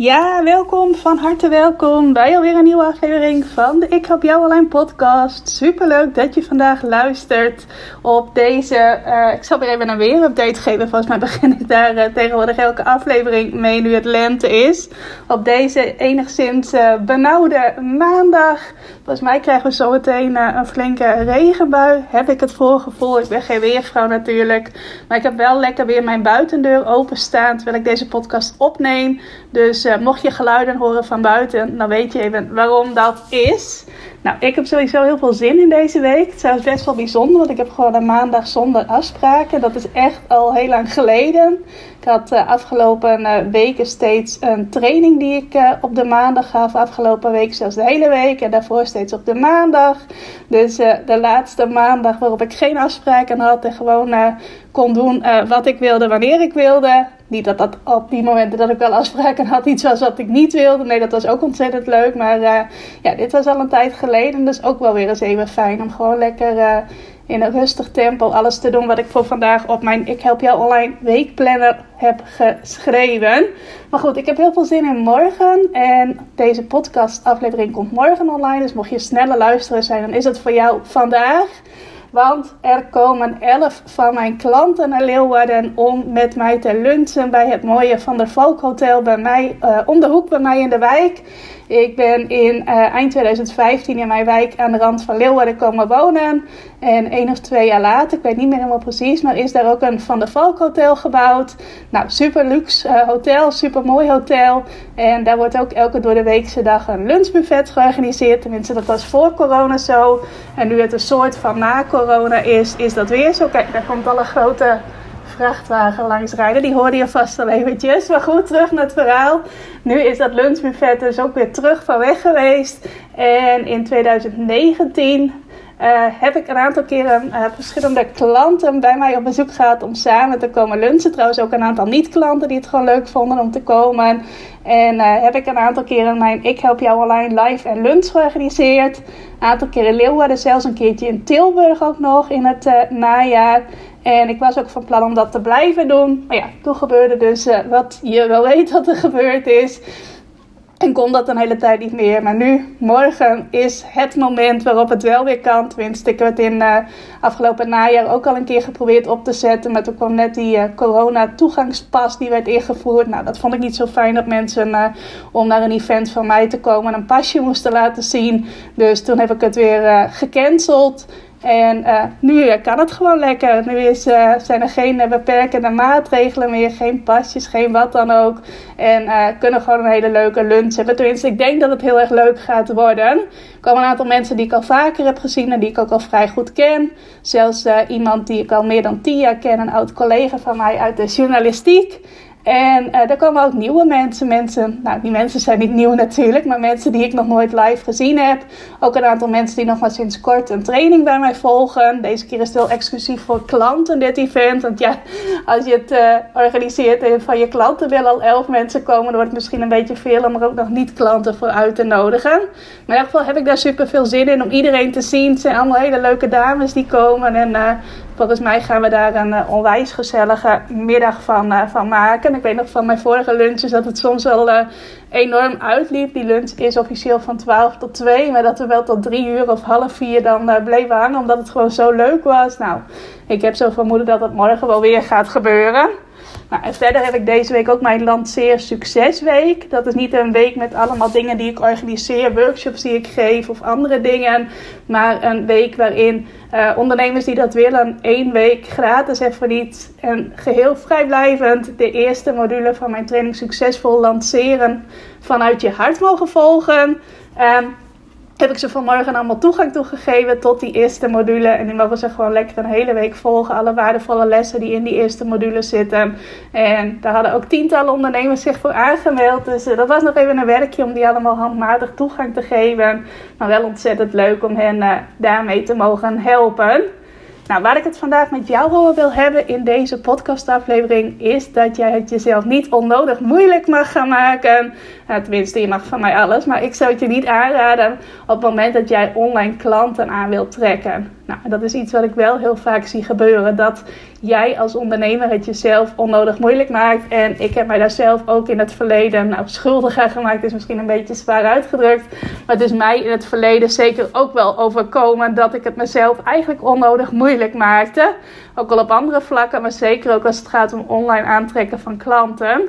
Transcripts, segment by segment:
Ja, welkom, van harte welkom bij alweer een nieuwe aflevering van de Ik Help Jou Online podcast. Super leuk dat je vandaag luistert op deze, uh, ik zal weer even een weer-update geven. Volgens mij begin ik daar uh, tegenwoordig elke aflevering mee nu het lente is. Op deze enigszins uh, benauwde maandag. Volgens mij krijgen we zo meteen een flinke regenbui. Heb ik het voorgevoel. Ik ben geen weervrouw natuurlijk. Maar ik heb wel lekker weer mijn buitendeur openstaan terwijl ik deze podcast opneem. Dus uh, mocht je geluiden horen van buiten, dan weet je even waarom dat is. Nou, ik heb sowieso heel veel zin in deze week. Het is best wel bijzonder, want ik heb gewoon een maandag zonder afspraken. Dat is echt al heel lang geleden. Ik had uh, afgelopen uh, weken steeds een training die ik op de maandag gaf. Afgelopen week zelfs de hele week en daarvoor steeds op de maandag. Dus de laatste maandag waarop ik geen afspraken had en gewoon kon doen wat ik wilde wanneer ik wilde. Niet dat dat op die momenten dat ik wel afspraken had iets was wat ik niet wilde. Nee, dat was ook ontzettend leuk. Maar ja, dit was al een tijd geleden. Dus ook wel weer eens even fijn om gewoon lekker in een rustig tempo alles te doen wat ik voor vandaag op mijn Ik Help Jou Online weekplanner heb geschreven. Maar goed, ik heb heel veel zin in morgen. En deze podcast aflevering komt morgen online. Dus mocht je snelle luisteren zijn, dan is het voor jou vandaag. Want er komen elf van mijn klanten naar Leeuwarden om met mij te lunchen bij het mooie Van der Valk Hotel bij mij, uh, om de hoek bij mij in de wijk. Ik ben in uh, eind 2015 in mijn wijk aan de rand van Leeuwarden komen wonen. En één of twee jaar later, ik weet niet meer helemaal precies, maar is daar ook een Van der Valk Hotel gebouwd. Nou, super luxe uh, hotel, super mooi hotel. En daar wordt ook elke door de weekse dag een lunchbuffet georganiseerd. Tenminste, dat was voor corona zo. En nu het een soort van na corona is, is dat weer zo. Kijk, daar komt al een grote vrachtwagen langs rijden. Die hoorde je vast al eventjes. Maar goed, terug naar het verhaal. Nu is dat lunchbuffet dus ook weer terug van weg geweest. En in 2019 uh, heb ik een aantal keren uh, verschillende klanten bij mij op bezoek gehad om samen te komen lunchen. Trouwens ook een aantal niet-klanten die het gewoon leuk vonden om te komen. En uh, heb ik een aantal keren mijn Ik Help Jou Online live en lunch georganiseerd. Een aantal keren Leeuwarden, zelfs een keertje in Tilburg ook nog in het najaar. En ik was ook van plan om dat te blijven doen. Maar ja, toen gebeurde dus wat je wel weet dat er gebeurd is. En kon dat een hele tijd niet meer. Maar nu, morgen, is het moment waarop het wel weer kan. Tenminste, ik heb het in uh, afgelopen najaar ook al een keer geprobeerd op te zetten. Maar toen kwam net die uh, corona-toegangspas die werd ingevoerd. Nou, dat vond ik niet zo fijn dat mensen om naar een event van mij te komen een pasje moesten laten zien. Dus toen heb ik het weer gecanceld. En uh, nu kan het gewoon lekker. Nu is, uh, zijn er geen beperkende maatregelen meer, geen pasjes, geen wat dan ook. En kunnen gewoon een hele leuke lunch hebben. Tenminste, ik denk dat het heel erg leuk gaat worden. Er komen een aantal mensen die ik al vaker heb gezien en die ik ook al vrij goed ken. Zelfs iemand die ik al meer dan tien jaar ken, een oud collega van mij uit de journalistiek. En uh, er komen ook nieuwe mensen. Mensen, nou die mensen zijn niet nieuw natuurlijk, maar mensen die ik nog nooit live gezien heb. Ook een aantal mensen die nog maar sinds kort een training bij mij volgen. Deze keer is het wel exclusief voor klanten dit event. Want ja, als je het uh, organiseert en van je klanten willen al elf mensen komen, dan wordt het misschien een beetje veel om er ook nog niet klanten voor uit te nodigen. Maar in ieder geval heb ik daar super veel zin in om iedereen te zien. Het zijn allemaal hele leuke dames die komen. En uh, volgens mij gaan we daar een onwijs gezellige middag van, van maken. Ik weet nog van mijn vorige lunches dat het soms wel uh, enorm uitliep. Die lunch is officieel van 12 tot 2. Maar dat we wel tot 3 uur of half 4 dan bleven hangen. Omdat het gewoon zo leuk was. Nou, ik heb zo vermoeden dat het morgen wel weer gaat gebeuren. Nou, en verder heb ik deze week ook mijn Lanceer Succesweek. Dat is niet een week met allemaal dingen die ik organiseer, workshops die ik geef of andere dingen. Maar een week waarin uh, ondernemers die dat willen, één week gratis en voor niet en geheel vrijblijvend de eerste module van mijn training Succesvol Lanceren vanuit je hart mogen volgen. Heb ik ze vanmorgen allemaal toegang toegegeven tot die eerste module. En die mogen ze gewoon lekker een hele week volgen. Alle waardevolle lessen die in die eerste module zitten. En daar hadden ook tientallen ondernemers zich voor aangemeld. Dus uh, dat was nog even een werkje om die allemaal handmatig toegang te geven. Maar wel ontzettend leuk om hen uh, daarmee te mogen helpen. Nou, waar ik het vandaag met jou over wil hebben in deze podcastaflevering is dat jij het jezelf niet onnodig moeilijk mag gaan maken. Nou, tenminste, je mag van mij alles, maar ik zou het je niet aanraden op het moment dat jij online klanten aan wilt trekken. Nou, dat is iets wat ik wel heel vaak zie gebeuren. Dat jij als ondernemer het jezelf onnodig moeilijk maakt. En ik heb mij daar zelf ook in het verleden nou, schuldig gemaakt. is misschien een beetje zwaar uitgedrukt. Maar het is mij in het verleden zeker ook wel overkomen dat ik het mezelf eigenlijk onnodig moeilijk maakte. Ook al op andere vlakken, maar zeker ook als het gaat om online aantrekken van klanten.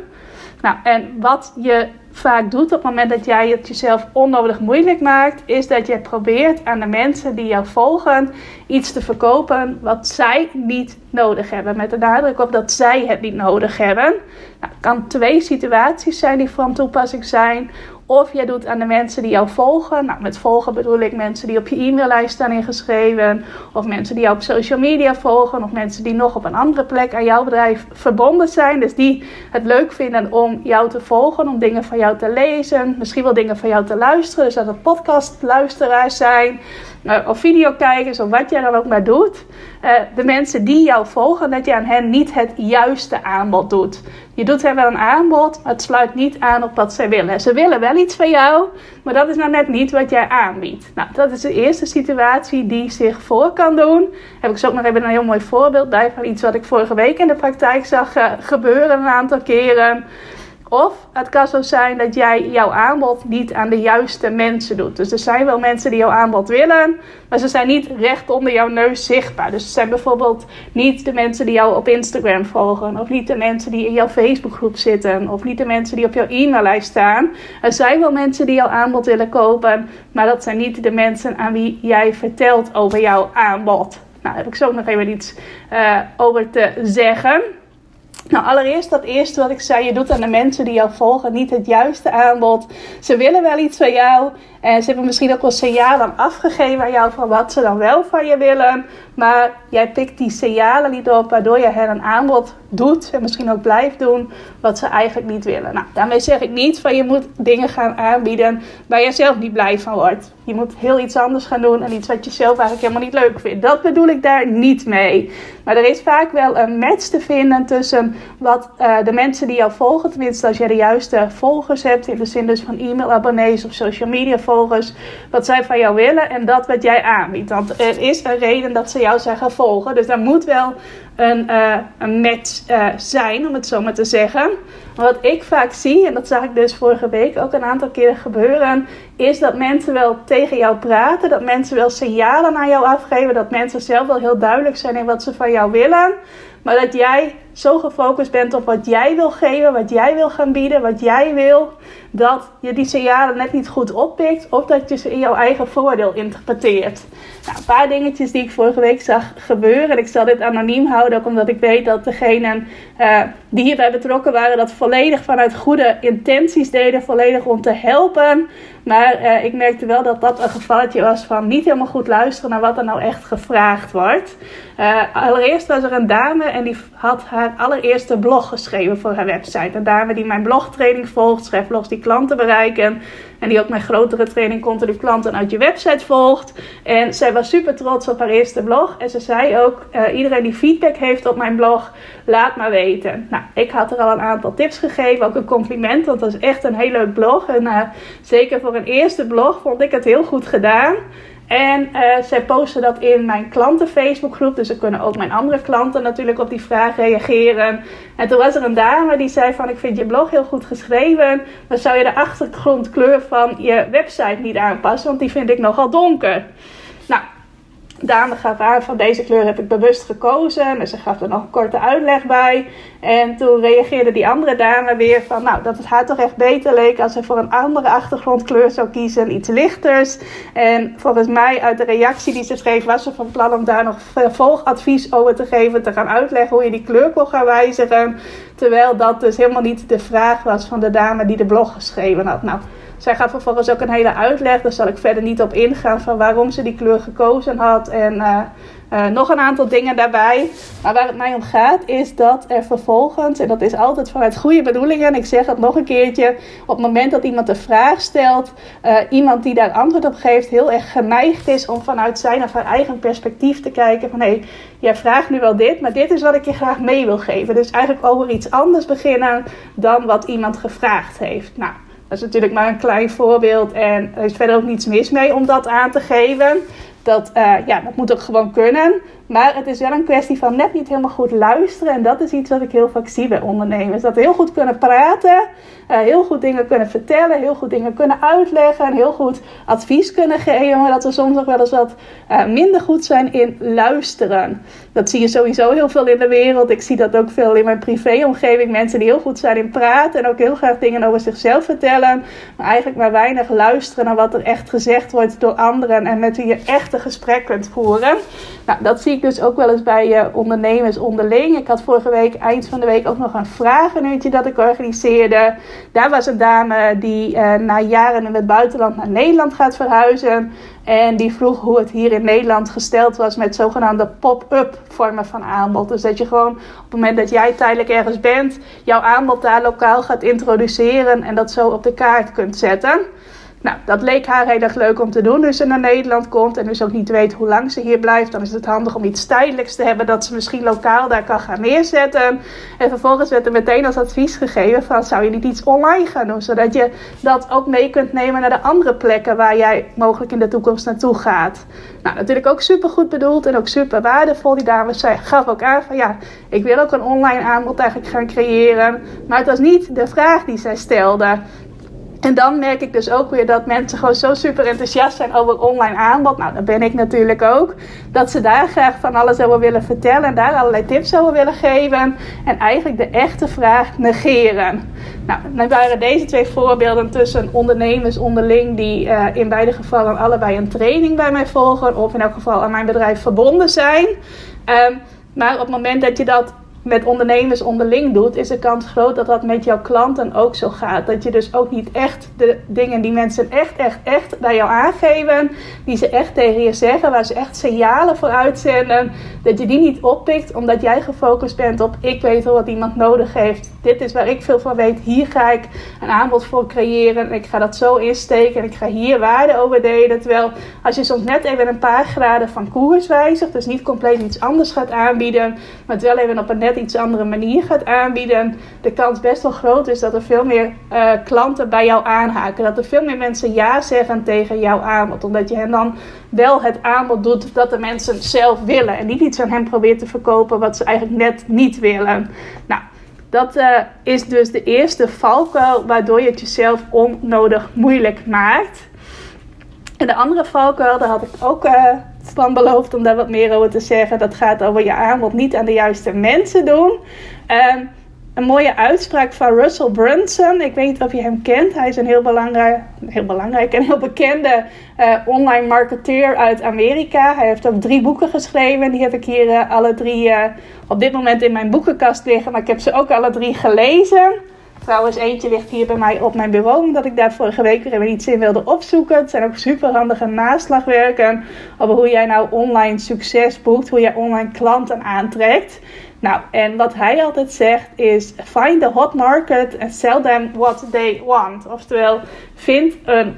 Nou, en wat je vaak doet op het moment dat jij het jezelf onnodig moeilijk maakt, is dat je probeert aan de mensen die jou volgen iets te verkopen wat zij niet nodig hebben. Met de nadruk op dat zij het niet nodig hebben. Nou, het kan twee situaties zijn die van toepassing zijn. Of jij doet aan de mensen die jou volgen. Nou, met volgen bedoel ik mensen die op je e-maillijst staan ingeschreven. Of mensen die jou op social media volgen. Of mensen die nog op een andere plek aan jouw bedrijf verbonden zijn. Dus die het leuk vinden om jou te volgen. Om dingen van jou te lezen. Misschien wel dingen van jou te luisteren. Dus dat het podcastluisteraars zijn. Uh, of videokijkers. Of wat jij dan ook maar doet. Uh, de mensen die jou volgen. Dat je aan hen niet het juiste aanbod doet. Je doet hen wel een aanbod, maar het sluit niet aan op wat zij willen. Ze willen wel iets van jou, maar dat is nou net niet wat jij aanbiedt. Nou, dat is de eerste situatie die zich voor kan doen. Heb ik zo ook nog even een heel mooi voorbeeld bij van iets wat ik vorige week in de praktijk zag uh, gebeuren een aantal keren. Of het kan zo zijn dat jij jouw aanbod niet aan de juiste mensen doet. Dus er zijn wel mensen die jouw aanbod willen, maar ze zijn niet recht onder jouw neus zichtbaar. Dus het zijn bijvoorbeeld niet de mensen die jou op Instagram volgen, of niet de mensen die in jouw Facebookgroep zitten, of niet de mensen die op jouw e-maillijst staan. Er zijn wel mensen die jouw aanbod willen kopen, maar dat zijn niet de mensen aan wie jij vertelt over jouw aanbod. Nou, daar heb ik zo nog even iets uh, over te zeggen. Nou, allereerst dat eerste wat ik zei. Je doet aan de mensen die jou volgen niet het juiste aanbod. Ze willen wel iets van jou. En ze hebben misschien ook wel signalen afgegeven aan jou van wat ze dan wel van je willen. Maar jij pikt die signalen niet op, waardoor je hen een aanbod doet en misschien ook blijft doen wat ze eigenlijk niet willen. Nou, daarmee zeg ik niet van je moet dingen gaan aanbieden waar je zelf niet blij van wordt. Je moet heel iets anders gaan doen en iets wat je zelf eigenlijk helemaal niet leuk vindt. Dat bedoel ik daar niet mee. Maar er is vaak wel een match te vinden tussen wat uh, de mensen die jou volgen, tenminste als jij de juiste volgers hebt, in de zin dus van e-mailabonnees of social media volgers, wat zij van jou willen en dat wat jij aanbiedt. Want er is een reden dat ze jou zijn gaan volgen. Dus daar moet wel een, uh, een match uh, zijn, om het zo maar te zeggen. Wat ik vaak zie, en dat zag ik dus vorige week ook een aantal keren gebeuren, is dat mensen wel tegen jou praten, dat mensen wel signalen naar jou afgeven, dat mensen zelf wel heel duidelijk zijn in wat ze van jou willen. Maar dat jij zo gefocust bent op wat jij wil geven, wat jij wil gaan bieden, wat jij wil, dat je die signalen net niet goed oppikt of dat je ze in jouw eigen voordeel interpreteert. Nou, een paar dingetjes die ik vorige week zag gebeuren. En ik zal dit anoniem houden, ook omdat ik weet dat degenen uh, die hierbij betrokken waren, dat volledig vanuit goede intenties deden, volledig om te helpen. Maar uh, ik merkte wel dat dat een gevalletje was van niet helemaal goed luisteren naar wat er nou echt gevraagd wordt. Uh, allereerst was er een dame en die had haar allereerste blog geschreven voor haar website. Een dame die mijn blogtraining volgt, schrijft blogs die klanten bereiken. En die ook mijn grotere training Continu Klanten uit je website volgt. En zij was super trots op haar eerste blog. En ze zei ook, uh, iedereen die feedback heeft op mijn blog, laat maar weten. Nou, ik had er al een aantal tips gegeven. Ook een compliment, want dat is echt een heel leuk blog. En uh, zeker voor een eerste blog vond ik het heel goed gedaan. En uh, zij posten dat in mijn klanten Facebookgroep. Dus er kunnen ook mijn andere klanten natuurlijk op die vraag reageren. En toen was er een dame die zei van ik vind je blog heel goed geschreven. Maar zou je de achtergrondkleur van je website niet aanpassen? Want die vind ik nogal donker. Dame gaf aan van deze kleur heb ik bewust gekozen. En ze gaf er nog een korte uitleg bij. En toen reageerde die andere dame weer van, nou, dat het haar toch echt beter leek als ze voor een andere achtergrondkleur zou kiezen, iets lichters. En volgens mij uit de reactie die ze schreef, was ze van plan om daar nog vervolgadvies over te geven, te gaan uitleggen hoe je die kleur kon gaan wijzigen. Terwijl dat dus helemaal niet de vraag was van de dame die de blog geschreven had. Nou, zij gaf vervolgens ook een hele uitleg. Daar zal ik verder niet op ingaan van waarom ze die kleur gekozen had. En uh, nog een aantal dingen daarbij. Maar waar het mij om gaat is dat er vervolgens, en dat is altijd vanuit goede bedoelingen, ik zeg het nog een keertje, op het moment dat iemand een vraag stelt, uh, iemand die daar antwoord op geeft, heel erg geneigd is om vanuit zijn of haar eigen perspectief te kijken van hé, hey, jij vraagt nu wel dit, maar dit is wat ik je graag mee wil geven. Dus eigenlijk over iets anders beginnen dan wat iemand gevraagd heeft. Nou, dat is natuurlijk maar een klein voorbeeld en er is verder ook niets mis mee om dat aan te geven. Dat, uh, ja, dat moet ook gewoon kunnen. Maar het is wel een kwestie van net niet helemaal goed luisteren. En dat is iets wat ik heel vaak zie bij ondernemers. Dat heel goed kunnen praten, uh, heel goed dingen kunnen vertellen, heel goed dingen kunnen uitleggen. En heel goed advies kunnen geven. Maar dat we soms ook wel eens wat uh, minder goed zijn in luisteren. Dat zie je sowieso heel veel in de wereld. Ik zie dat ook veel in mijn privéomgeving. Mensen die heel goed zijn in praten. En ook heel graag dingen over zichzelf vertellen. Maar eigenlijk maar weinig luisteren naar wat er echt gezegd wordt door anderen. En met wie je echt een gesprek kunt voeren. Nou, dat zie ik dus ook wel eens bij uh, ondernemers onderling. Ik had vorige week, eind van de week, ook nog een vragenuurtje dat ik organiseerde. Daar was een dame die uh, na jaren in het buitenland naar Nederland gaat verhuizen. En die vroeg hoe het hier in Nederland gesteld was met zogenaamde pop-up vormen van aanbod. Dus dat je gewoon op het moment dat jij tijdelijk ergens bent, jouw aanbod daar lokaal gaat introduceren en dat zo op de kaart kunt zetten. Nou, dat leek haar heel erg leuk om te doen. Dus ze naar Nederland komt en dus ook niet weet hoe lang ze hier blijft. Dan is het handig om iets tijdelijks te hebben dat ze misschien lokaal daar kan gaan neerzetten. En vervolgens werd er meteen als advies gegeven van zou je niet iets online gaan doen. Zodat je dat ook mee kunt nemen naar de andere plekken waar jij mogelijk in de toekomst naartoe gaat. Nou, natuurlijk ook super goed bedoeld en ook super waardevol. Die dame zei, gaf ook aan van ja, ik wil ook een online aanbod eigenlijk gaan creëren. Maar het was niet de vraag die zij stelde. En dan merk ik dus ook weer dat mensen gewoon zo super enthousiast zijn over online aanbod. Nou, dat ben ik natuurlijk ook. Dat ze daar graag van alles over willen vertellen en daar allerlei tips over willen geven. En eigenlijk de echte vraag negeren. Nou, dan waren deze twee voorbeelden tussen ondernemers onderling die uh, in beide gevallen allebei een training bij mij volgen. Of in elk geval aan mijn bedrijf verbonden zijn. Um, maar op het moment dat je dat met ondernemers onderling doet, is de kans groot dat dat met jouw klanten ook zo gaat. Dat je dus ook niet echt de dingen die mensen echt, echt, echt bij jou aangeven, die ze echt tegen je zeggen, waar ze echt signalen voor uitzenden, dat je die niet oppikt omdat jij gefocust bent op ik weet wel wat iemand nodig heeft. Dit is waar ik veel van weet. Hier ga ik een aanbod voor creëren. En ik ga dat zo insteken en ik ga hier waarde over delen. Terwijl als je soms net even een paar graden van koers wijzigt, dus niet compleet iets anders gaat aanbieden, maar het wel even op een net iets andere manier gaat aanbieden, de kans best wel groot is dat er veel meer uh, klanten bij jou aanhaken. Dat er veel meer mensen ja zeggen tegen jouw aanbod. Omdat je hen dan wel het aanbod doet dat de mensen zelf willen. En niet iets aan hen probeert te verkopen wat ze eigenlijk net niet willen. Nou, dat uh, is dus de eerste valkuil waardoor je het jezelf onnodig moeilijk maakt. En de andere valkuil, daar had ik ook uh, van beloofd om daar wat meer over te zeggen. Dat gaat over je aanbod niet aan de juiste mensen doen. Um, een mooie uitspraak van Russell Brunson. Ik weet niet of je hem kent. Hij is een heel belangrijk, heel belangrijk en heel bekende uh, online marketeer uit Amerika. Hij heeft ook drie boeken geschreven. Die heb ik hier uh, alle drie uh, op dit moment in mijn boekenkast liggen. Maar ik heb ze ook alle drie gelezen. Trouwens, eentje ligt hier bij mij op mijn bureau, omdat ik daar vorige week weer iets in wilde opzoeken. Het zijn ook super handige naslagwerken over hoe jij nou online succes boekt, hoe jij online klanten aantrekt. Nou, en wat hij altijd zegt is: find the hot market and sell them what they want. Oftewel, vind een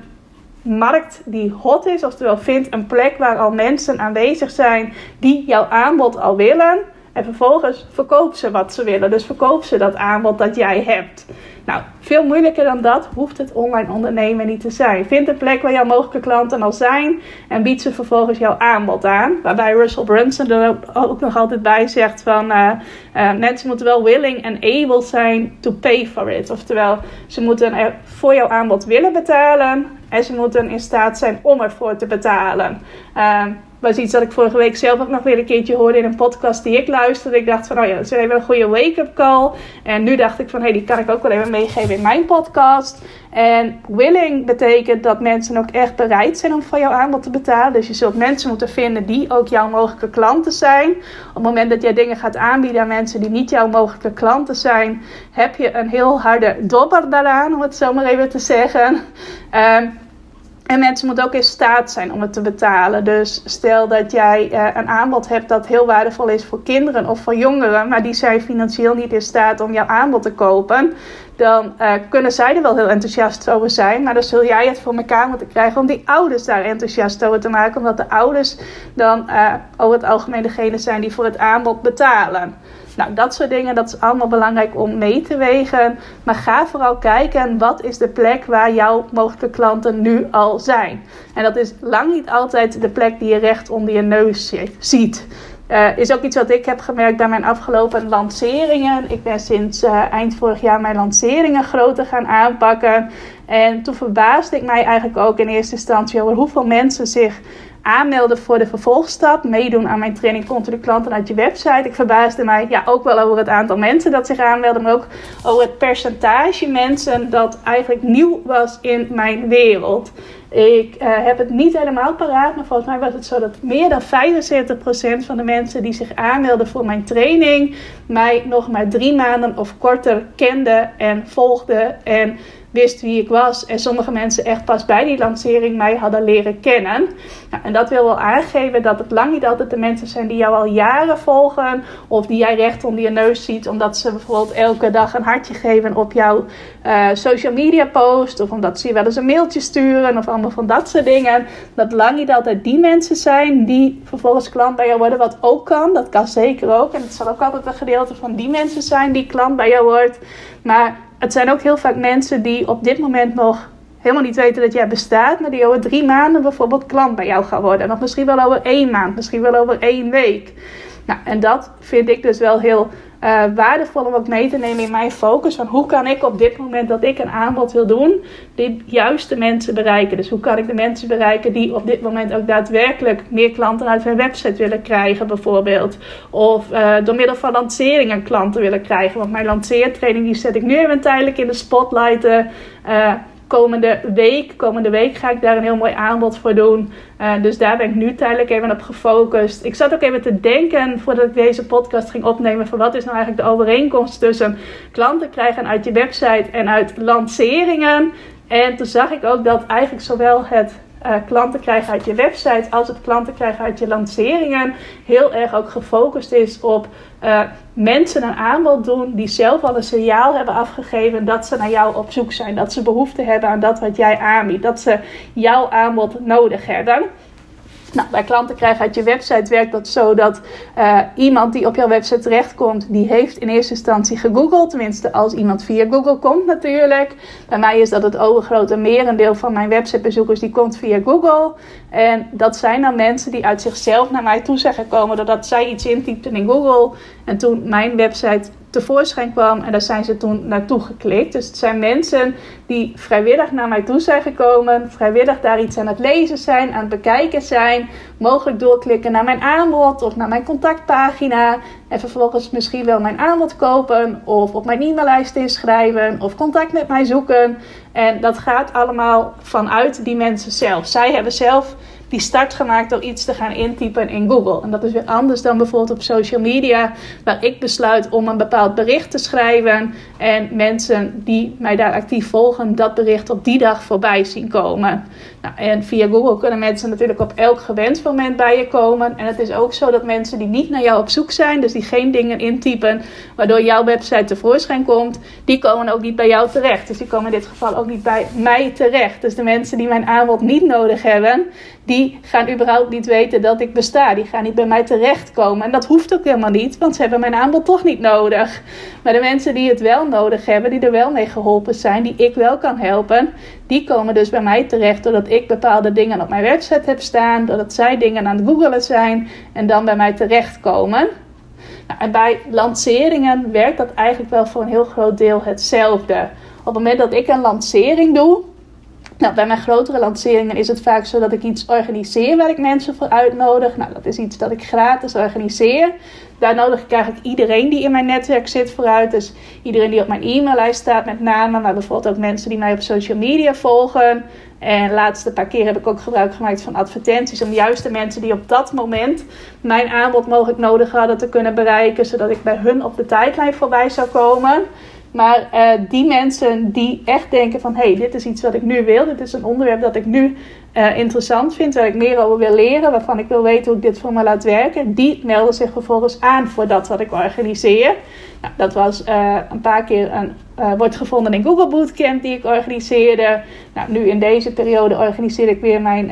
markt die hot is, oftewel vind een plek waar al mensen aanwezig zijn die jouw aanbod al willen. En vervolgens verkoop ze wat ze willen. Dus verkoop ze dat aanbod dat jij hebt. Nou, veel moeilijker dan dat hoeft het online ondernemen niet te zijn. Vind een plek waar jouw mogelijke klanten al zijn en bied ze vervolgens jouw aanbod aan. Waarbij Russell Brunson er ook nog altijd bij zegt van uh, uh, mensen moeten wel willing en able zijn to pay for it. Oftewel, ze moeten er voor jouw aanbod willen betalen en ze moeten in staat zijn om ervoor te betalen. Uh, was iets dat ik vorige week zelf ook nog weer een keertje hoorde in een podcast die ik luisterde. Ik dacht van, oh ja, dat is even een goede wake-up call. En nu dacht ik van, hé, hey, die kan ik ook wel even meegeven in mijn podcast. En willing betekent dat mensen ook echt bereid zijn om voor jouw aanbod te betalen. Dus je zult mensen moeten vinden die ook jouw mogelijke klanten zijn. Op het moment dat jij dingen gaat aanbieden aan mensen die niet jouw mogelijke klanten zijn, heb je een heel harde dobber daaraan, om het zo maar even te zeggen. Um, en mensen moeten ook in staat zijn om het te betalen. Dus stel dat jij uh, een aanbod hebt dat heel waardevol is voor kinderen of voor jongeren, maar die zijn financieel niet in staat om jouw aanbod te kopen, dan uh, kunnen zij er wel heel enthousiast over zijn. Maar dan zul jij het voor elkaar moeten krijgen om die ouders daar enthousiast over te maken. Omdat de ouders dan uh, over het algemeen degene zijn die voor het aanbod betalen. Nou, dat soort dingen, dat is allemaal belangrijk om mee te wegen. Maar ga vooral kijken, wat is de plek waar jouw mogelijke klanten nu al zijn? En dat is lang niet altijd de plek die je recht onder je neus ziet. Uh, is ook iets wat ik heb gemerkt bij mijn afgelopen lanceringen. Ik ben sinds uh, eind vorig jaar mijn lanceringen groter gaan aanpakken. En toen verbaasde ik mij eigenlijk ook in eerste instantie over hoeveel mensen zich aanmelden voor de vervolgstap, meedoen aan mijn training Continu Klanten uit je website. Ik verbaasde mij ja, ook wel over het aantal mensen dat zich aanmelden, maar ook over het percentage mensen dat eigenlijk nieuw was in mijn wereld. Ik uh, heb het niet helemaal paraat, maar volgens mij was het zo dat meer dan 75% van de mensen die zich aanmelden voor mijn training mij nog maar drie maanden of korter kenden en volgden en wist wie ik was. En sommige mensen echt pas bij die lancering mij hadden leren kennen. Nou, en dat wil wel aangeven dat het lang niet altijd de mensen zijn die jou al jaren volgen. Of die jij recht onder je neus ziet. Omdat ze bijvoorbeeld elke dag een hartje geven op jouw uh, social media post. Of omdat ze je wel eens een mailtje sturen. Of allemaal van dat soort dingen. Dat lang niet altijd die mensen zijn die vervolgens klant bij jou worden. Wat ook kan. Dat kan zeker ook. En het zal ook altijd een gedeelte van die mensen zijn die klant bij jou wordt. Maar het zijn ook heel vaak mensen die op dit moment nog helemaal niet weten dat jij bestaat, maar die over drie maanden bijvoorbeeld klant bij jou gaan worden. Of misschien wel over één maand, misschien wel over één week. Nou, en dat vind ik dus wel heel uh, waardevol om ook mee te nemen in mijn focus. Van hoe kan ik op dit moment dat ik een aanbod wil doen, de juiste mensen bereiken. Dus hoe kan ik de mensen bereiken die op dit moment ook daadwerkelijk meer klanten uit hun website willen krijgen, bijvoorbeeld. Of uh, door middel van lanceringen klanten willen krijgen. Want mijn lanceertraining die zet ik nu even tijdelijk in de spotlight. Uh, komende week. Komende week ga ik daar een heel mooi aanbod voor doen. Uh, dus daar ben ik nu tijdelijk even op gefocust. Ik zat ook even te denken voordat ik deze podcast ging opnemen. Van wat is nou eigenlijk de overeenkomst tussen klanten krijgen uit je website en uit lanceringen. En toen zag ik ook dat eigenlijk zowel het uh, klanten krijgen uit je website als het klanten krijgen uit je lanceringen heel erg ook gefocust is op uh, mensen een aanbod doen die zelf al een signaal hebben afgegeven dat ze naar jou op zoek zijn. Dat ze behoefte hebben aan dat wat jij aanbiedt. Dat ze jouw aanbod nodig hebben. Nou, bij klanten krijgen uit je website werkt dat zo dat uh, iemand die op jouw website terechtkomt, die heeft in eerste instantie gegoogeld. Tenminste, als iemand via Google komt natuurlijk. Bij mij is dat het overgrote merendeel van mijn websitebezoekers, die komt via Google. En dat zijn dan mensen die uit zichzelf naar mij toe zijn gekomen doordat zij iets intypten in Google. En toen mijn website tevoorschijn kwam. En daar zijn ze toen naartoe geklikt. Dus het zijn mensen die vrijwillig naar mij toe zijn gekomen. Vrijwillig daar iets aan het lezen zijn, aan het bekijken zijn. Mogelijk doorklikken naar mijn aanbod of naar mijn contactpagina. En vervolgens misschien wel mijn aanbod kopen. Of op mijn e-maillijst inschrijven. Of contact met mij zoeken. En dat gaat allemaal vanuit die mensen zelf. Zij hebben zelf die start gemaakt door iets te gaan intypen in Google. En dat is weer anders dan bijvoorbeeld op social media, waar ik besluit om een bepaald bericht te schrijven. En mensen die mij daar actief volgen, dat bericht op die dag voorbij zien komen. Nou, en via Google kunnen mensen natuurlijk op elk gewenst moment bij je komen. En het is ook zo dat mensen die niet naar jou op zoek zijn, dus die geen dingen intypen, waardoor jouw website tevoorschijn komt, die komen ook niet bij jou terecht. Dus die komen in dit geval ook niet bij mij terecht. Dus de mensen die mijn aanbod niet nodig hebben, die gaan überhaupt niet weten dat ik besta. Die gaan niet bij mij terechtkomen. En dat hoeft ook helemaal niet, want ze hebben mijn aanbod toch niet nodig. Maar de mensen die het wel nodig hebben, die er wel mee geholpen zijn, die ik wel kan helpen, die komen dus bij mij terecht doordat ik bepaalde dingen op mijn website heb staan, doordat zij dingen aan het googelen zijn en dan bij mij terechtkomen. Nou, en bij lanceringen werkt dat eigenlijk wel voor een heel groot deel hetzelfde. Op het moment dat ik een lancering doe, Nou, bij mijn grotere lanceringen is het vaak zo dat ik iets organiseer waar ik mensen voor uitnodig. Nou, dat is iets dat ik gratis organiseer. Daar nodig ik eigenlijk iedereen die in mijn netwerk zit vooruit. Dus iedereen die op mijn e-maillijst staat met name. Maar bijvoorbeeld ook mensen die mij op social media volgen. En de laatste paar keer heb ik ook gebruik gemaakt van advertenties. Om juist de mensen die op dat moment mijn aanbod mogelijk nodig hadden te kunnen bereiken. Zodat ik bij hun op de tijdlijn voorbij zou komen. Maar uh, die mensen die echt denken van... hé, hey, dit is iets wat ik nu wil. Dit is een onderwerp dat ik nu uh, interessant vind. Waar ik meer over wil leren. Waarvan ik wil weten hoe ik dit voor me laat werken. Die melden zich vervolgens aan voor dat wat ik organiseer. Nou, dat was uh, een paar keer een... wordt gevonden in Google Bootcamp die ik organiseerde. Nou, nu in deze periode organiseer ik weer mijn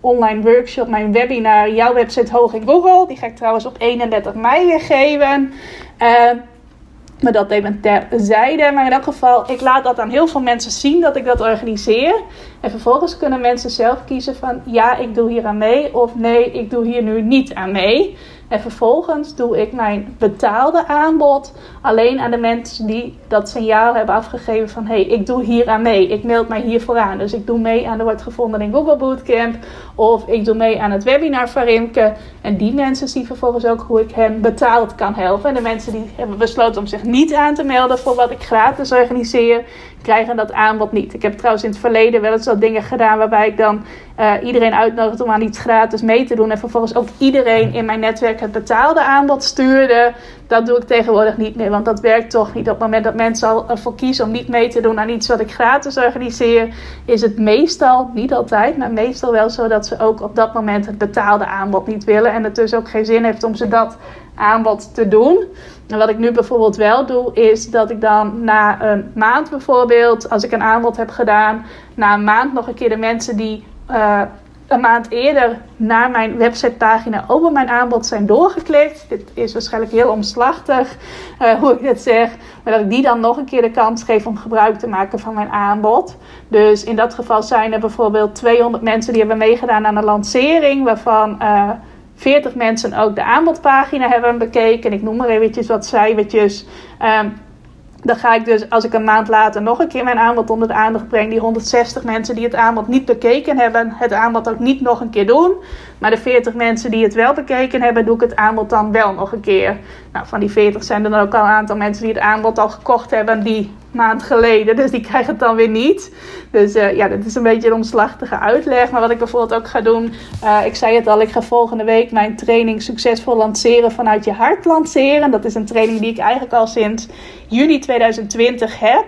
online workshop. Mijn webinar Jouw website hoog in Google. Die ga ik trouwens op 31 mei weer geven. Maar dat even terzijde. Maar in elk geval, ik laat dat aan heel veel mensen zien dat ik dat organiseer. En vervolgens kunnen mensen zelf kiezen van ja, ik doe hier aan mee. Of nee, ik doe hier nu niet aan mee. En vervolgens doe ik mijn betaalde aanbod alleen aan de mensen die dat signaal hebben afgegeven van hé, hey, ik doe hier aan mee. Ik meld mij hiervoor aan. Dus ik doe mee aan de wordt gevonden in Google Bootcamp. Of ik doe mee aan het webinar van Rimke. En die mensen zien vervolgens ook hoe ik hen betaald kan helpen. En de mensen die hebben besloten om zich niet aan te melden voor wat ik gratis organiseer, krijgen dat aanbod niet. Ik heb trouwens in het verleden wel eens wat dingen gedaan waarbij ik dan uh, iedereen uitnodigde om aan iets gratis mee te doen. En vervolgens ook iedereen in mijn netwerk het betaalde aanbod stuurde. Dat doe ik tegenwoordig niet meer, want dat werkt toch niet. Op het moment dat mensen al ervoor kiezen om niet mee te doen aan iets wat ik gratis organiseer, is het meestal, niet altijd, maar meestal wel zo dat ze ook op dat moment het betaalde aanbod niet willen. En het dus ook geen zin heeft om ze dat aanbod te doen. En wat ik nu bijvoorbeeld wel doe, is dat ik dan na een maand bijvoorbeeld, als ik een aanbod heb gedaan, na een maand nog een keer de mensen die uh, een maand eerder naar mijn websitepagina over mijn aanbod zijn doorgeklikt. Dit is waarschijnlijk heel omslachtig uh, hoe ik dit zeg. Maar dat ik die dan nog een keer de kans geef om gebruik te maken van mijn aanbod. Dus in dat geval zijn er bijvoorbeeld 200 mensen die hebben meegedaan aan de lancering. Waarvan uh, 40 mensen ook de aanbodpagina hebben bekeken. Ik noem maar eventjes wat cijfertjes. Um, dan ga ik dus, als ik een maand later nog een keer mijn aanbod onder de aandacht breng, die 160 mensen die het aanbod niet bekeken hebben, het aanbod ook niet nog een keer doen. Maar de 40 mensen die het wel bekeken hebben, doe ik het aanbod dan wel nog een keer. Nou, van die 40 zijn er dan ook al een aantal mensen die het aanbod al gekocht hebben die maand geleden. Dus die krijgen het dan weer niet. Dus uh, ja, dat is een beetje een omslachtige uitleg. Maar wat ik bijvoorbeeld ook ga doen, uh, ik zei het al, ik ga volgende week mijn training succesvol lanceren vanuit je hart lanceren. Dat is een training die ik eigenlijk al sinds juni 2020 heb.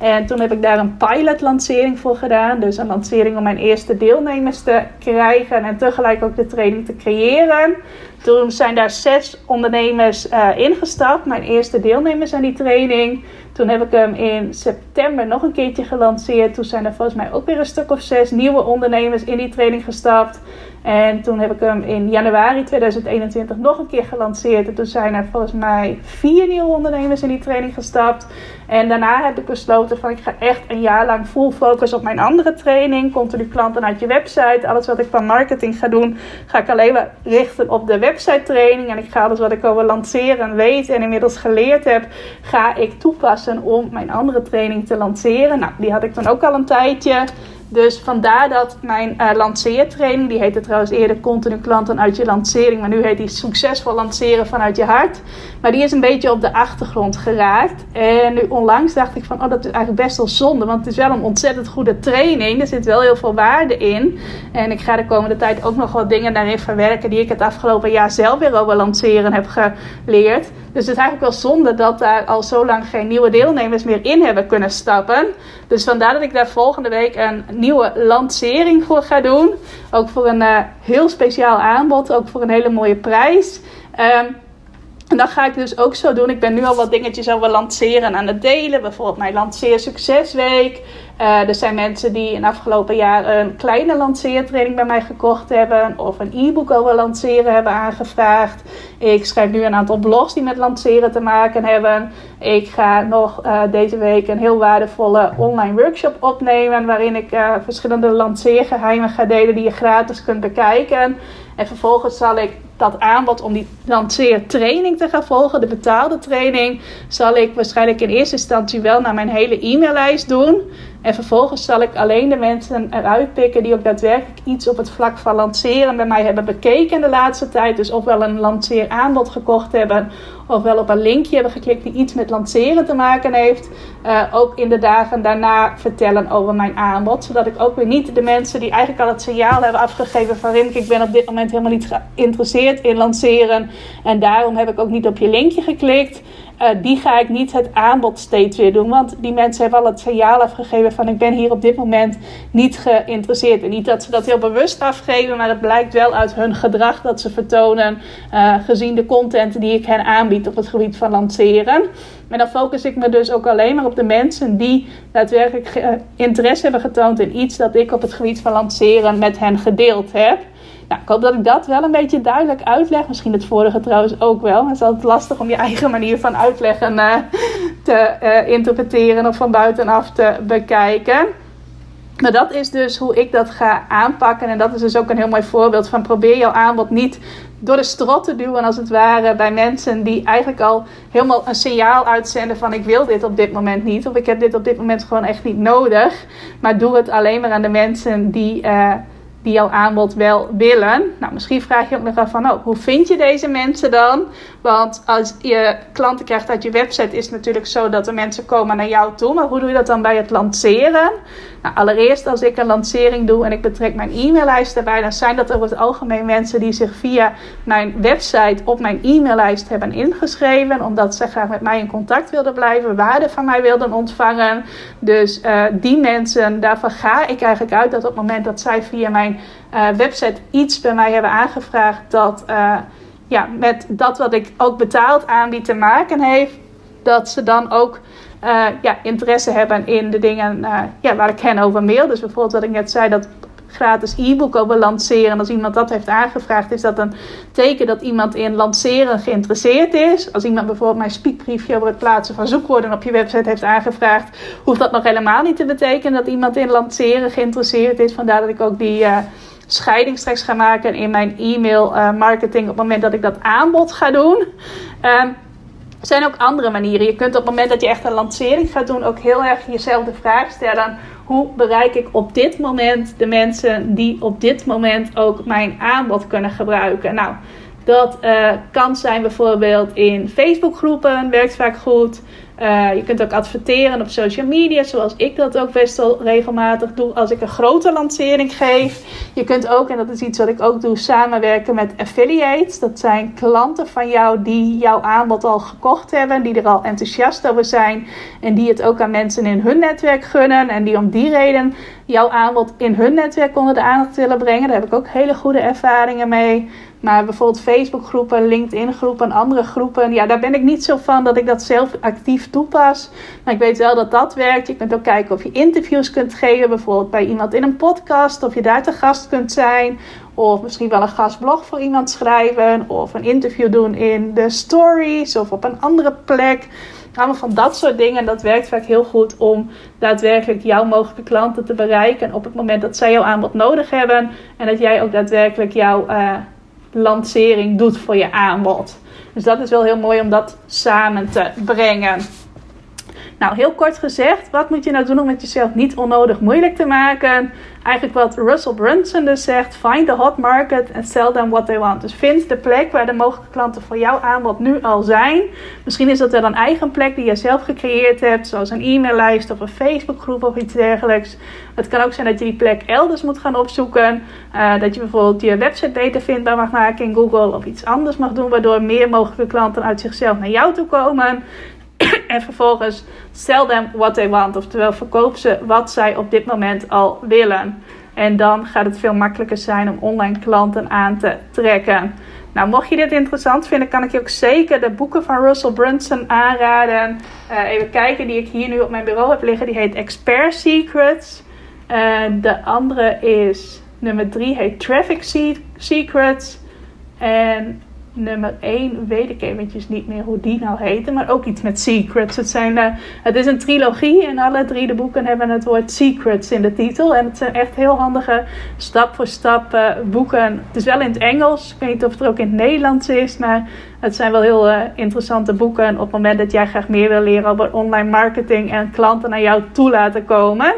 En toen heb ik daar een pilot lancering voor gedaan. Dus een lancering om mijn eerste deelnemers te krijgen en tegelijk ook de training te creëren. Toen zijn daar zes ondernemers uh, ingestapt, mijn eerste deelnemers aan die training. Toen heb ik hem in september nog een keertje gelanceerd. Toen zijn er volgens mij ook weer een stuk of zes nieuwe ondernemers in die training gestapt. En toen heb ik hem in januari 2021 nog een keer gelanceerd. En toen zijn er volgens mij vier nieuwe ondernemers in die training gestapt. En daarna heb ik besloten van ik ga echt een jaar lang full focus op mijn andere training. Continu klanten uit je website. Alles wat ik van marketing ga doen, ga ik alleen maar richten op de website training. En ik ga alles wat ik over lanceren weet en inmiddels geleerd heb, ga ik toepassen om mijn andere training te lanceren. Nou, die had ik dan ook al een tijdje. Dus vandaar dat mijn uh, lanceertraining, die heette trouwens eerder continu klanten uit je lancering, maar nu heet die succesvol lanceren vanuit je hart. Maar die is een beetje op de achtergrond geraakt. En nu onlangs dacht ik van, oh dat is eigenlijk best wel zonde, want het is wel een ontzettend goede training. Er zit wel heel veel waarde in. En ik ga de komende tijd ook nog wat dingen daarin verwerken die ik het afgelopen jaar zelf weer over lanceren heb geleerd. Dus het is eigenlijk wel zonde dat daar al zo lang geen nieuwe deelnemers meer in hebben kunnen stappen. Dus vandaar dat ik daar volgende week een nieuwe lancering voor ga doen. Ook voor een uh, heel speciaal aanbod, ook voor een hele mooie prijs. Um, en dat ga ik dus ook zo doen. Ik ben nu al wat dingetjes over lanceren aan het delen. Bijvoorbeeld mijn Lanceer Succesweek. Uh, er zijn mensen die in afgelopen jaar een kleine lanceertraining bij mij gekocht hebben. Of een e-book over lanceren hebben aangevraagd. Ik schrijf nu een aantal blogs die met lanceren te maken hebben. Ik ga nog uh, deze week een heel waardevolle online workshop opnemen. Waarin ik uh, verschillende lanceergeheimen ga delen die je gratis kunt bekijken. En vervolgens zal ik dat aanbod om die lanceertraining te gaan volgen, de betaalde training, zal ik waarschijnlijk in eerste instantie wel naar mijn hele e-maillijst doen. En vervolgens zal ik alleen de mensen eruit pikken die ook daadwerkelijk iets op het vlak van lanceren bij mij hebben bekeken de laatste tijd. Dus ofwel een lanceeraanbod gekocht hebben, ofwel op een linkje hebben geklikt die iets met lanceren te maken heeft. Uh, ook in de dagen daarna vertellen over mijn aanbod. Zodat ik ook weer niet de mensen die eigenlijk al het signaal hebben afgegeven van Rimke, ik ben op dit moment helemaal niet geïnteresseerd in lanceren. En daarom heb ik ook niet op je linkje geklikt. Uh, die ga ik niet het aanbod steeds weer doen. Want die mensen hebben al het signaal afgegeven van ik ben hier op dit moment niet geïnteresseerd. En niet dat ze dat heel bewust afgeven, maar het blijkt wel uit hun gedrag dat ze vertonen. Uh, gezien de content die ik hen aanbied op het gebied van lanceren. En dan focus ik me dus ook alleen maar op de mensen die daadwerkelijk interesse hebben getoond in iets dat ik op het gebied van lanceren met hen gedeeld heb. Nou, ik hoop dat ik dat wel een beetje duidelijk uitleg. Misschien het vorige trouwens ook wel. Het is altijd lastig om je eigen manier van uitleggen uh, te uh, interpreteren of van buitenaf te bekijken. Maar dat is dus hoe ik dat ga aanpakken. En dat is dus ook een heel mooi voorbeeld van probeer jouw aanbod niet door de strot te duwen als het ware bij mensen die eigenlijk al helemaal een signaal uitzenden van ik wil dit op dit moment niet. Of ik heb dit op dit moment gewoon echt niet nodig. Maar doe het alleen maar aan de mensen die... Uh, die jouw aanbod wel willen. Nou, misschien vraag je ook nog af van, oh, hoe vind je deze mensen dan? Want als je klanten krijgt uit je website, is het natuurlijk zo dat de mensen komen naar jou toe. Maar hoe doe je dat dan bij het lanceren? Nou, allereerst als ik een lancering doe en ik betrek mijn e-maillijst erbij, dan zijn dat over het algemeen mensen die zich via mijn website op mijn e-maillijst hebben ingeschreven, omdat ze graag met mij in contact wilden blijven, waarde van mij wilden ontvangen. Dus uh, die mensen, daarvan ga ik eigenlijk uit dat op het moment dat zij via mijn uh, website iets bij mij hebben aangevraagd dat uh, ja, met dat wat ik ook betaald aanbied te maken heeft, dat ze dan ook uh, ja, interesse hebben in de dingen uh, ja, waar ik hen over mail. Dus bijvoorbeeld wat ik net zei, dat gratis e-book over lanceren. Als iemand dat heeft aangevraagd, is dat een teken dat iemand in lanceren geïnteresseerd is. Als iemand bijvoorbeeld mijn speakbriefje over het plaatsen van zoekwoorden op je website heeft aangevraagd, hoeft dat nog helemaal niet te betekenen dat iemand in lanceren geïnteresseerd is. Vandaar dat ik ook die. Uh, scheiding straks ga maken in mijn e-mail marketing op het moment dat ik dat aanbod ga doen. Um, er zijn ook andere manieren. Je kunt op het moment dat je echt een lancering gaat doen, ook heel erg jezelf de vraag stellen: hoe bereik ik op dit moment de mensen die op dit moment ook mijn aanbod kunnen gebruiken? Nou, dat uh, kan zijn bijvoorbeeld in Facebookgroepen, werkt vaak goed. Uh, je kunt ook adverteren op social media, zoals ik dat ook best wel regelmatig doe als ik een grote lancering geef. Je kunt ook, en dat is iets wat ik ook doe, samenwerken met affiliates. Dat zijn klanten van jou die jouw aanbod al gekocht hebben, die er al enthousiast over zijn en die het ook aan mensen in hun netwerk gunnen en die om die reden jouw aanbod in hun netwerk onder de aandacht willen brengen. Daar heb ik ook hele goede ervaringen mee. Maar bijvoorbeeld Facebookgroepen, LinkedIn-groepen, andere groepen. Ja, daar ben ik niet zo van dat ik dat zelf actief toepas. Maar ik weet wel dat dat werkt. Je kunt ook kijken of je interviews kunt geven. Bijvoorbeeld bij iemand in een podcast. Of je daar te gast kunt zijn. Of misschien wel een gastblog voor iemand schrijven. Of een interview doen in de stories. Of op een andere plek. Allemaal van dat soort dingen. Dat werkt vaak heel goed om daadwerkelijk jouw mogelijke klanten te bereiken. Op het moment dat zij jouw aanbod nodig hebben. En dat jij ook daadwerkelijk jouw... Uh, lancering doet voor je aanbod. Dus dat is wel heel mooi om dat samen te brengen. Nou, heel kort gezegd, wat moet je nou doen om het jezelf niet onnodig moeilijk te maken? Eigenlijk wat Russell Brunson dus zegt: find the hot market and sell them what they want. Dus vind de plek waar de mogelijke klanten voor jouw aanbod nu al zijn. Misschien is dat wel een eigen plek die je zelf gecreëerd hebt, zoals een e-maillijst of een Facebookgroep of iets dergelijks. Het kan ook zijn dat je die plek elders moet gaan opzoeken. Uh, dat je bijvoorbeeld je website beter vindbaar mag maken in Google of iets anders mag doen, waardoor meer mogelijke klanten uit zichzelf naar jou toe komen. en vervolgens sell them what they want. Oftewel verkoop ze wat zij op dit moment al willen. En dan gaat het veel makkelijker zijn om online klanten aan te trekken. Nou, mocht je dit interessant vinden, kan ik je ook zeker de boeken van Russell Brunson aanraden. Uh, even kijken, die ik hier nu op mijn bureau heb liggen. Die heet Expert Secrets. Uh, de andere is, nummer 3 heet Traffic Secrets. En nummer 1 weet ik eventjes niet meer hoe die nou heette. Maar ook iets met secrets. Het, zijn, uh, het is een trilogie en alle drie de boeken hebben het woord secrets in de titel. En het zijn echt heel handige stap voor stap uh, boeken. Het is wel in het Engels. Ik weet niet of het er ook in het Nederlands is. Maar het zijn wel heel uh, interessante boeken. En op het moment dat jij graag meer wil leren over online marketing en klanten naar jou toe laten komen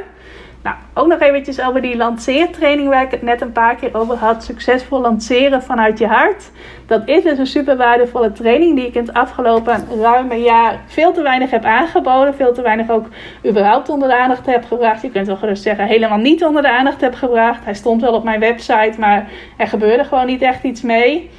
nou, ook nog eventjes over die lanceertraining waar ik het net een paar keer over had. Succesvol lanceren vanuit je hart. Dat is dus een super waardevolle training die ik in het afgelopen ruime jaar veel te weinig heb aangeboden. Veel te weinig ook überhaupt onder de aandacht heb gebracht. Je kunt wel gerust zeggen helemaal niet onder de aandacht heb gebracht. Hij stond wel op mijn website, maar er gebeurde gewoon niet echt iets mee.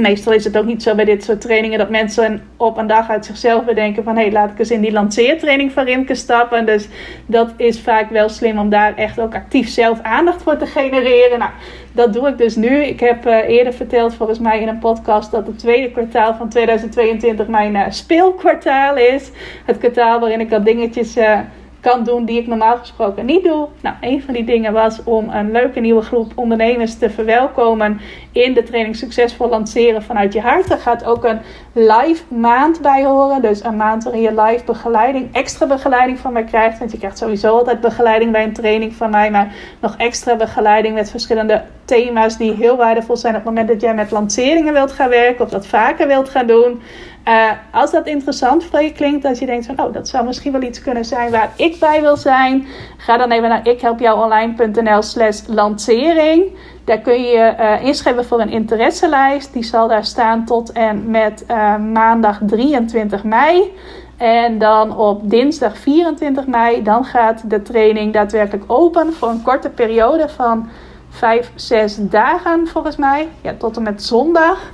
Meestal is het ook niet zo bij dit soort trainingen dat mensen op een dag uit zichzelf bedenken van hé, hey, laat ik eens in die lanceertraining van Rimke stappen. Dus dat is vaak wel slim om daar echt ook actief zelf aandacht voor te genereren. Nou, dat doe ik dus nu. Ik heb uh, eerder verteld volgens mij in een podcast dat het tweede kwartaal van 2022 mijn uh, speelkwartaal is. Het kwartaal waarin ik al dingetjes... Uh, kan doen die ik normaal gesproken niet doe. Nou, een van die dingen was om een leuke nieuwe groep ondernemers te verwelkomen in de training Succesvol Lanceren vanuit je hart. Er gaat ook een live maand bij horen. Dus een maand waarin je live begeleiding, extra begeleiding van mij krijgt. Want je krijgt sowieso altijd begeleiding bij een training van mij. Maar nog extra begeleiding met verschillende thema's die heel waardevol zijn op het moment dat jij met lanceringen wilt gaan werken of dat vaker wilt gaan doen. Uh, als dat interessant voor je klinkt, als je denkt van, oh, dat zou misschien wel iets kunnen zijn waar ik bij wil zijn, ga dan even naar ikhelpjouonline.nl slash lancering. Daar kun je uh, inschrijven voor een interesselijst. Die zal daar staan tot en met uh, maandag 23 mei. En dan op dinsdag 24 mei, dan gaat de training daadwerkelijk open voor een korte periode van 5, 6 dagen volgens mij. Ja, tot en met zondag.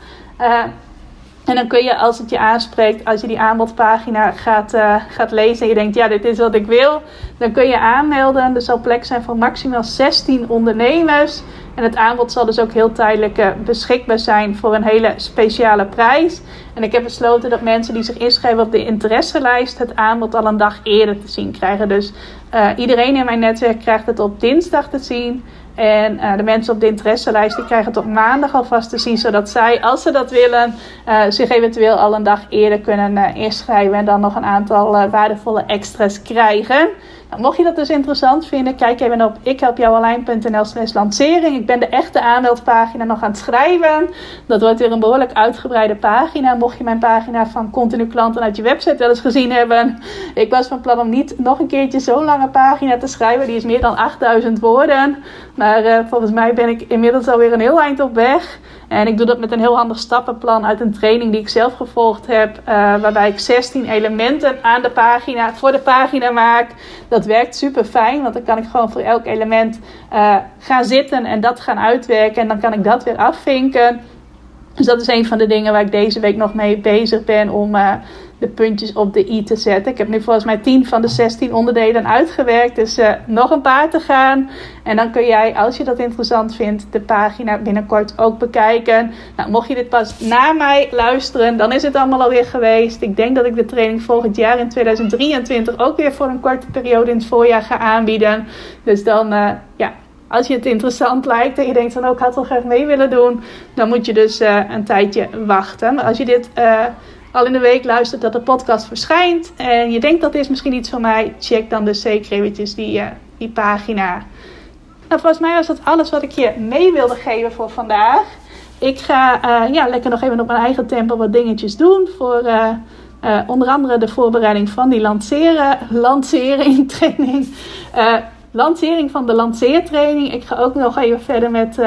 En dan kun je, als het je aanspreekt, als je die aanbodpagina gaat, uh, gaat lezen en je denkt, ja, dit is wat ik wil, dan kun je aanmelden. Er zal plek zijn voor maximaal 16 ondernemers. En het aanbod zal dus ook heel tijdelijk uh, beschikbaar zijn voor een hele speciale prijs. En ik heb besloten dat mensen die zich inschrijven op de interesselijst het aanbod al een dag eerder te zien krijgen. Dus uh, iedereen in mijn netwerk krijgt het op dinsdag te zien. En uh, de mensen op de interesselijst die krijgen op maandag alvast te zien. Zodat zij, als ze dat willen, uh, zich eventueel al een dag eerder kunnen uh, inschrijven. En dan nog een aantal waardevolle extra's krijgen. Mocht je dat dus interessant vinden, kijk even op ikhelpjouwalijn.nl slash lancering. Ik ben de echte aanmeldpagina nog aan het schrijven. Dat wordt weer een behoorlijk uitgebreide pagina. Mocht je mijn pagina van continu klanten uit je website wel eens gezien hebben. Ik was van plan om niet nog een keertje zo'n lange pagina te schrijven. Die is meer dan 8000 woorden. Maar uh, volgens mij ben ik inmiddels alweer een heel eind op weg. En ik doe dat met een heel handig stappenplan uit een training die ik zelf gevolgd heb. Uh, waarbij ik 16 elementen aan de pagina, voor de pagina maak. Dat werkt super fijn, want dan kan ik gewoon voor elk element uh, gaan zitten en dat gaan uitwerken. En dan kan ik dat weer afvinken. Dus dat is een van de dingen waar ik deze week nog mee bezig ben om uh, de puntjes op de i te zetten. Ik heb nu volgens mij 10 van de 16 onderdelen uitgewerkt. Dus uh, nog een paar te gaan. En dan kun jij, als je dat interessant vindt, de pagina binnenkort ook bekijken. Nou, mocht je dit pas na mij luisteren, dan is het allemaal alweer geweest. Ik denk dat ik de training volgend jaar in 2023 ook weer voor een korte periode in het voorjaar ga aanbieden. Dus dan, uh, ja als je het interessant lijkt en je denkt van ook oh, had wel graag mee willen doen, dan moet je dus uh, een tijdje wachten. Maar als je dit al in de week luistert dat de podcast verschijnt en je denkt dat is misschien iets voor mij, check dan dus zeker eventjes die, uh, die pagina. Nou, volgens mij was dat alles wat ik je mee wilde geven voor vandaag. Ik ga ja, lekker nog even op mijn eigen tempo wat dingetjes doen voor... onder andere de voorbereiding van die lanceren, lancering training lancering van de lanceertraining. Ik ga ook nog even verder met,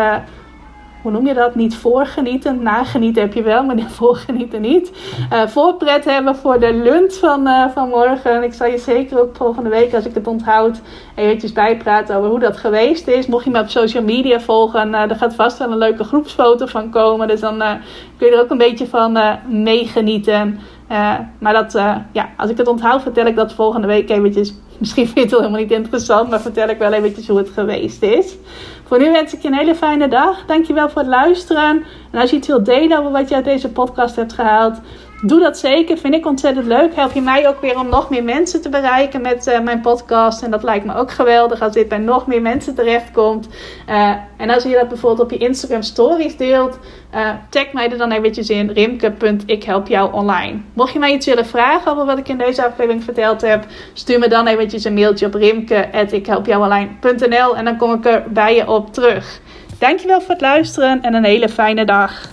hoe noem je dat? Niet voorgenieten. Nagenieten heb je wel, maar voorgenieten niet. Uh, voorpret hebben voor de lunch van, uh, van morgen. Ik zal je zeker ook volgende week, als ik het onthoud, eventjes bijpraten over hoe dat geweest is. Mocht je me op social media volgen, er gaat vast wel een leuke groepsfoto van komen. Dus dan kun je er ook een beetje van meegenieten. maar dat, ja, als ik het onthoud, vertel ik dat volgende week eventjes Misschien vind je het helemaal niet interessant, maar vertel ik wel eventjes hoe het geweest is. Voor nu wens ik je een hele fijne dag. Dankjewel voor het luisteren. En als je iets wilt delen over wat je uit deze podcast hebt gehaald, Doe dat zeker. Vind ik ontzettend leuk. Help je mij ook weer om nog meer mensen te bereiken met uh, mijn podcast. En dat lijkt me ook geweldig als dit bij nog meer mensen terechtkomt. Uh, en als je dat bijvoorbeeld op je Instagram stories deelt, uh, tag mij er dan eventjes in. Rimke.ikhelpjouonline. Mocht je mij iets willen vragen over wat ik in deze aflevering verteld heb, stuur me dan eventjes een mailtje op rimke.ikhelpjouonline.nl en dan kom ik er bij je op terug. Dankjewel voor het luisteren en een hele fijne dag.